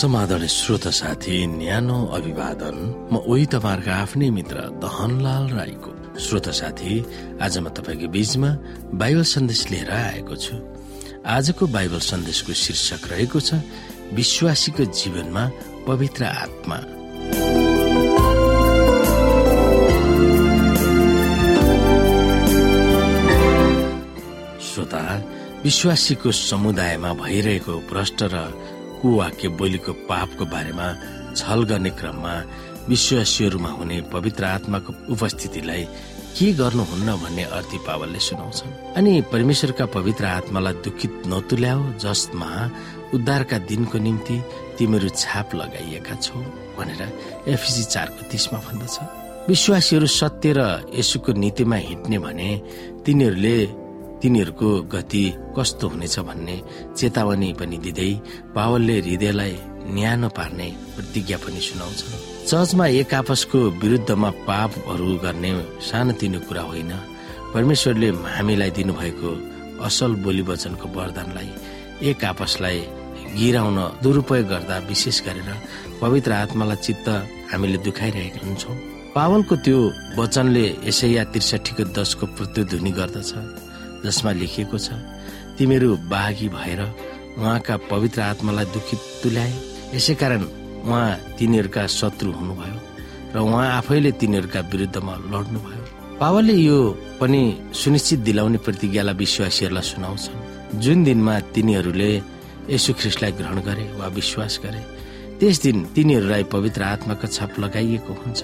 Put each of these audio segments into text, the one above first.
समाधान श्रोत साथी न्यानो अभिवादन। म उही तपाईँहरूको आफ्नै मित्र दहनलाल राईको। श्रोत साथी आज म तपाईँको बीचमा बाइबल सन्देश लिएर आएको छु। आजको बाइबल सन्देशको शीर्षक रहेको छ विश्वासीको जीवनमा पवित्र आत्मा। श्रोता विश्वासीको समुदायमा भइरहेको भ्रष्ट र कुवाक्य बोलीको पापको बारेमा छल गर्ने क्रममा विश्वासीहरूमा हुने पवित्र आत्माको उपस्थितिलाई के गर्नुहुन्न भन्ने अर्थी पावलले सुनाउँछन्। अनि परमेश्वरका पवित्र आत्मालाई दुखित नतुल्याओ जसमा उद्धारका दिनको निम्ति तिमीहरू छाप लगाइएका छौ भनेर एफिसी चारको तिसमा भन्दछ। विश्वासीहरू सत्य र यसुको नीतिमा हिँड्ने भने तिनीहरूले तिनीहरूको गति कस्तो हुनेछ भन्ने चेतावनी पनि दिँदै पावलले हृदयलाई न्यानो पार्ने प्रतिज्ञा पनि सुनाउँछन् चर्चमा एक आपसको विरुद्धमा पापहरू गर्ने सानोतिनो कुरा होइन। परमेश्वरले हामीलाई दिनुभएको असल बोली वचनको वरदानलाई एक आपसलाई गिराउन दुरुपयोग गर्दा विशेष गरेर पवित्र आत्मालाई चित्त हामीले दुखाइरहेका हुन्छौँ। पावलको त्यो वचनले यसैया त्रिसठीको दशको प्रतिध्वनि गर्दछ। जसमा लेखिएको छ तिमीहरू बाघी भएर उहाँका पवित्र आत्मालाई दुखित तुल्याए। यसै कारण उहाँ तिनीहरूका शत्रु हुनुभयो र उहाँ आफैले तिनीहरूका विरुद्धमा लड्नुभयो। पावलले यो पनि सुनिश्चित दिलाउने प्रतिज्ञालाई विश्वासीहरूलाई सुनाउँछन्। जुन दिनमा तिनीहरूले यसु ख्रिस्टलाई ग्रहण गरे वा विश्वास गरे त्यस दिन तिनीहरूलाई पवित्र आत्माको छाप लगाइएको हुन्छ।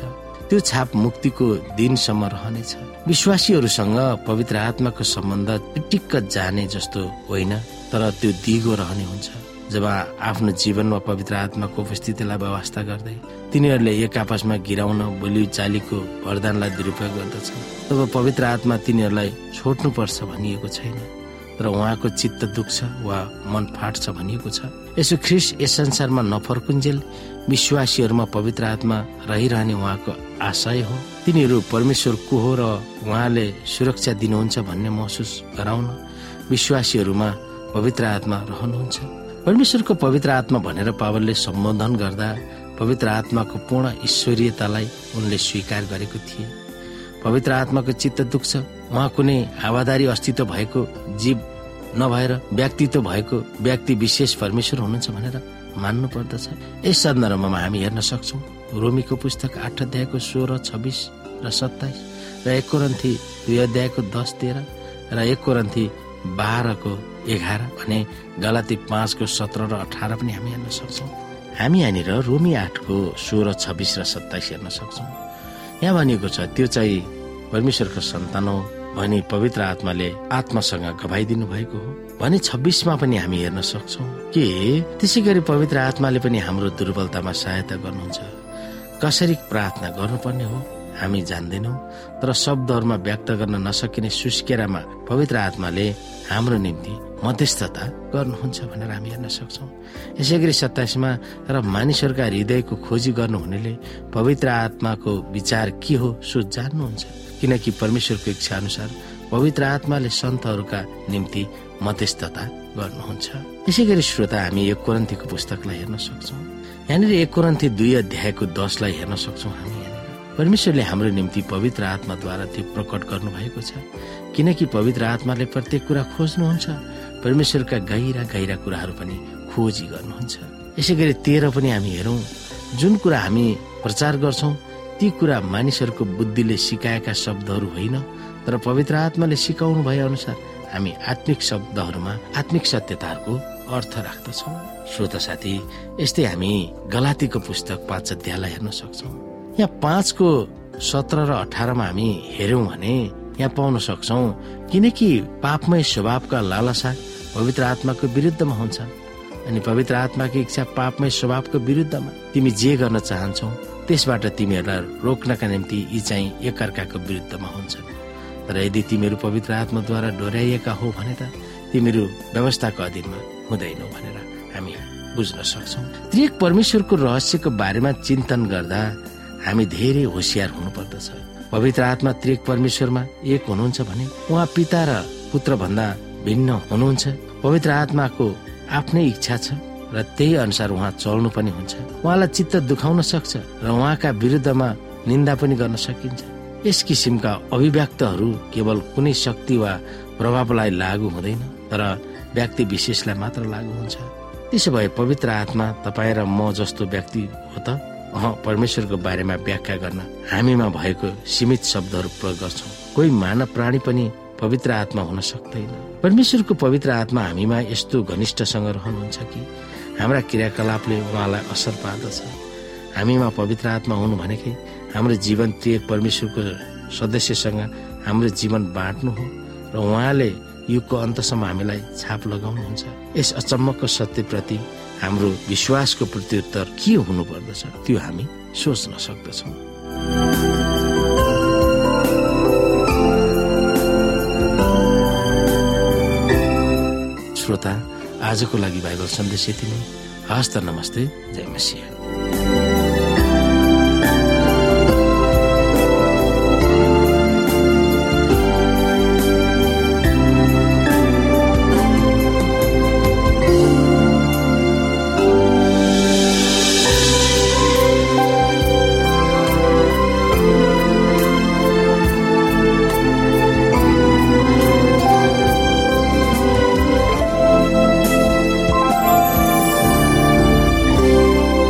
त्यो छाप मुक्तिको दिनसम्म रहनेछ। विश्वासीहरूसँग पवित्र आत्माको सम्बन्ध टिक्क जाने जस्तो होइन तर त्यो दिगो रहने हुन्छ। जब आफ्नो जीवनमा पवित्र आत्माको उपस्थितिलाई व्यवस्था गर्दै तिनीहरूले एक आपसमा गिराउन बोली चालीको वरदानलाई दुरुपयोग गर्दछ तब पवित्र आत्मा तिनीहरूलाई छोड्नु पर्छ भनिएको छैन। तर उहाँको चित्त दुख्छ वा मन फाट्छ भनिएको छ। यसो ख्रिस यस संसारमा नफर्कुन्जेल विश्वासीहरूमा पवित्र आत्मा रहिरहने उहाँको आशय हो। तिनीहरू परमेश्वर को हो र उहाँले सुरक्षा दिनुहुन्छ भन्ने महसुस गराउन विश्वासीहरूमा पवित्र आत्मा रहनुहुन्छ। परमेश्वरको पवित्र आत्मा भनेर पावलले सम्बोधन गर्दा पवित्र आत्माको पूर्ण ईश्वरीयतालाई उनले स्वीकार गरेको थिए। पवित्र आत्माको चित्त दुख्छ उहाँ कुनै हावादारी अस्तित्व भएको जीव नभएर व्यक्तित्व भएको व्यक्ति विशेष परमेश्वर हुनुहुन्छ भनेर मान्नु पर्दछ यस सन्दर्भमा हामी हेर्न सक्छौ रोमीको पुस्तक आठ अध्यायको सोह्र छब्बिस र सत्ताइस र एक कोरन्थी दुई अध्यायको दस तेह्र र एक कोरन्थी बाह्रको एघार भने गलाती पाँचको सत्र र अठार पनि हामी हेर्न सक्छौँ। हामी यहाँनिर रोमी आठको सोह्र छब्बिस र सत्ताइस हेर्न सक्छौँ। यहाँ भनिएको छ त्यो चाहिँ परमेश्वरको सन्तान हो भनी पवित्र आत्माले आत्मासँग गभाइदिनु भएको हो। भने छब्बिसमा पनि हामी हेर्न सक्छौ कि त्यसै गरी पवित्र आत्माले पनि हाम्रो दुर्बलतामा सहायता गर्नुहुन्छ। कसरी प्रार्थना गर्नुपर्ने हो? हामी जान्दैनौ तर शब्दहरूमा व्यक्त गर्न नसकिने सुस्केरामा पवित्र आत्माले हाम्रो निम्ति मध्यस्थता गर्नुहुन्छ भनेर हामी हेर्न सक्छौ। यसै गरी सत्ताइसमा र मानिसहरूका हृदयको खोजी गर्नुहुनेले पवित्र आत्माको विचार के हो सो जान्नुहुन्छ। किनकि परमेश्वरको इच्छा अनुसार पवित्र आत्माले सन्तहरूका निम्ति मध्यस्थता गर्नुहुन्छ। यसै गरी श्रोता हामी एक कोरन्थीको पुस्तकलाई हेर्न सक्छौ। यहाँनिर एक कोरन्थी दुई अध्यायको दसलाई हेर्न सक्छौ परमेश्वरले हाम्रो निम्ति पवित्र आत्माद्वारा त्यो प्रकट गर्नु भएको छ। किनकि पवित्र आत्माले प्रत्येक कुरा खोज्नुहुन्छ। परमेश्वरका गहिरा गहिरा कुराहरू पनि खोजी गर्नुहुन्छ। यसै गरी तेह्र पनि हामी हेरौँ जुन कुरा हामी प्रचार गर्छौँ ती कुरा मानिसहरूको बुद्धिले सिकाएका शब्दहरू होइन तर पवित्र आत्माले सिकाउनु भए अनुसार हामी आत्मिक शब्दहरूमा आत्मिक सत्यताहरूको अर्थ राख्दछौँ। श्रोता साथी यस्तै हामी गलातीको पुस्तक पाँच अध्यायलाई हेर्न सक्छौँ। यहाँ पाँचको सत्र र अठारमा हामी हेर्यौँ भने यहाँ पाउन सक्छौ किनकि पापमय स्वभावका लालसा पवित्र आत्माको विरुद्धमा हुन्छ अनि पवित्र आत्माको इच्छा पापमय स्वभावको विरुद्धमा तिमी जे गर्न चाहन्छौ त्यसबाट तिमीहरूलाई रोक्नका निम्ति यी चाहिँ एकअर्काको विरुद्धमा हुन्छ। तर यदि तिमीहरू पवित्र आत्माद्वारा डोर्याइएका हो भने त तिमीहरू व्यवस्थाको अधीनमा हुँदैनौ भनेर हामी बुझ्न सक्छौ। त्रिक परमेश्वरको रहस्यको बारेमा चिन्तन गर्दा हामी धेरै होसियार हुनुपर्दछ। पवित्र आत्मा त्रिक परमेश्वरमा एक हुनुहुन्छ भने उहाँ पिता र पुत्र भन्दा भिन्न हुनुहुन्छ। पवित्र आत्माको आफ्नै इच्छा छ र त्यही अनुसार उहाँ चल्नु पनि हुन्छ। उहाँलाई चित्त दुखाउन सक्छ र उहाँका विरुद्धमा निन्दा पनि गर्न सकिन्छ। यस किसिमका अभिव्यक्तहरू केवल कुनै शक्ति वा प्रभावलाई लागू हुँदैन तर व्यक्ति विशेषलाई मात्र लागू हुन्छ। त्यसो भए पवित्र आत्मा तपाईँ र म जस्तो व्यक्ति हो त? परमेश्वरको बारेमा व्याख्या गर्न हामीमा भएको सीमित शब्दहरू प्रयोग गर्छौँ। कोही मानव प्राणी पनि पवित्र आत्मा हुन सक्दैन। परमेश्वरको पवित्र आत्मा हामीमा यस्तो घनिष्ठसँग रहनुहुन्छ कि हाम्रा क्रियाकलापले उहाँलाई असर पार्दछ। हामीमा पवित्र आत्मा हुनु भनेकै हाम्रो जीवन प्रिय परमेश्वरको सदस्यसँग हाम्रो जीवन बाँड्नु हो र उहाँले युगको अन्तसम्म हामीलाई छाप लगाउनुहुन्छ। यस अचम्मको सत्यप्रति हाम्रो विश्वासको प्रत्युत्तर के हुनु पर्दछ त्यो हामी सोच्न सक्दछौँ। श्रोता आजको लागि बाइबल सन्देश यति नै। हस्त नमस्ते जय मसिंह।